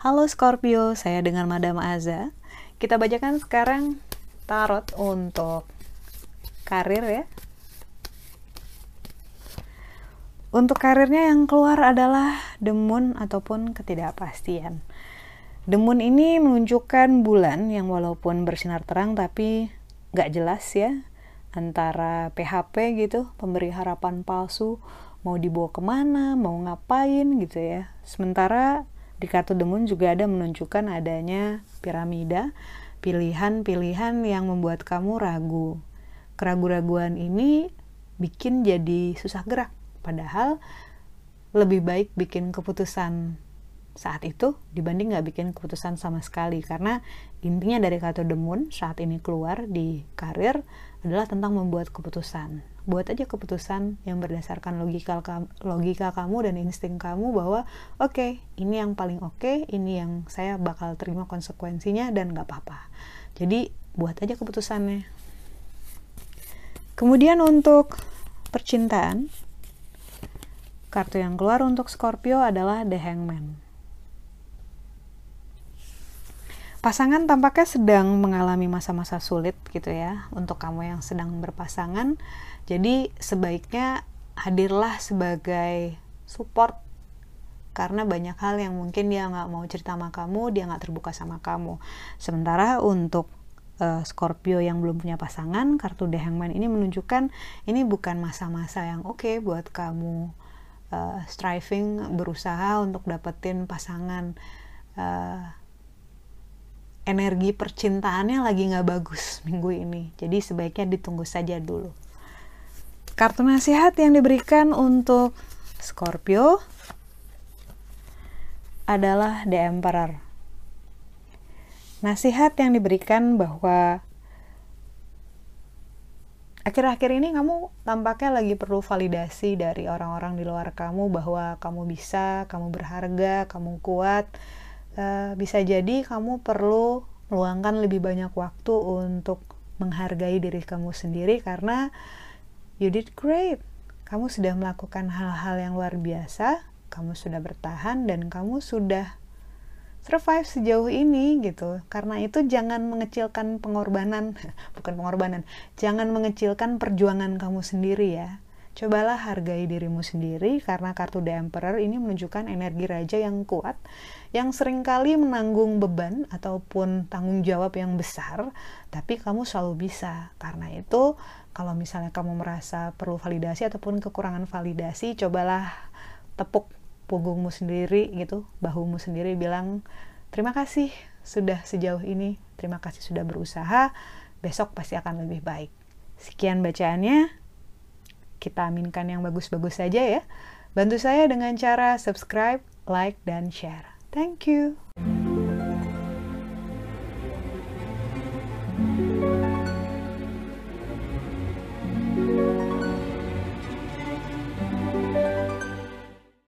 Halo Scorpio, saya dengan Madam Aza. Kita bacakan sekarang tarot untuk karir ya. Untuk karirnya yang keluar adalah demun ataupun ketidakpastian. Demun ini menunjukkan bulan yang walaupun bersinar terang tapi nggak jelas ya antara PHP gitu, pemberi harapan palsu, mau dibawa ke mana, mau ngapain gitu ya. Sementara di kartu demun juga ada menunjukkan adanya piramida, pilihan-pilihan yang membuat kamu ragu. Keraguan-raguan ini bikin jadi susah gerak, padahal lebih baik bikin keputusan saat itu dibanding nggak bikin keputusan sama sekali. Karena intinya dari kartu demun saat ini keluar di karir adalah tentang membuat keputusan. Buat aja keputusan yang berdasarkan logika logika kamu dan insting kamu bahwa oke okay, ini yang paling oke okay, ini yang saya bakal terima konsekuensinya dan nggak apa-apa. Jadi buat aja keputusannya. Kemudian untuk percintaan kartu yang keluar untuk Scorpio adalah The Hangman pasangan tampaknya sedang mengalami masa-masa sulit gitu ya untuk kamu yang sedang berpasangan jadi sebaiknya hadirlah sebagai support karena banyak hal yang mungkin dia nggak mau cerita sama kamu, dia nggak terbuka sama kamu. Sementara untuk uh, Scorpio yang belum punya pasangan, kartu The Hangman ini menunjukkan ini bukan masa-masa yang oke okay buat kamu uh, striving berusaha untuk dapetin pasangan. Uh, energi percintaannya lagi nggak bagus minggu ini, jadi sebaiknya ditunggu saja dulu. Kartu nasihat yang diberikan untuk Scorpio adalah The Emperor. Nasihat yang diberikan bahwa akhir-akhir ini kamu tampaknya lagi perlu validasi dari orang-orang di luar kamu bahwa kamu bisa, kamu berharga, kamu kuat. Uh, bisa jadi kamu perlu meluangkan lebih banyak waktu untuk menghargai diri kamu sendiri karena You did great. Kamu sudah melakukan hal-hal yang luar biasa, kamu sudah bertahan dan kamu sudah survive sejauh ini gitu. Karena itu jangan mengecilkan pengorbanan, bukan pengorbanan, jangan mengecilkan perjuangan kamu sendiri ya. Cobalah hargai dirimu sendiri karena kartu The Emperor ini menunjukkan energi raja yang kuat yang sering kali menanggung beban ataupun tanggung jawab yang besar, tapi kamu selalu bisa. Karena itu kalau misalnya kamu merasa perlu validasi ataupun kekurangan validasi cobalah tepuk punggungmu sendiri gitu bahumu sendiri bilang terima kasih sudah sejauh ini terima kasih sudah berusaha besok pasti akan lebih baik sekian bacaannya kita aminkan yang bagus-bagus saja ya. Bantu saya dengan cara subscribe like dan share. Thank you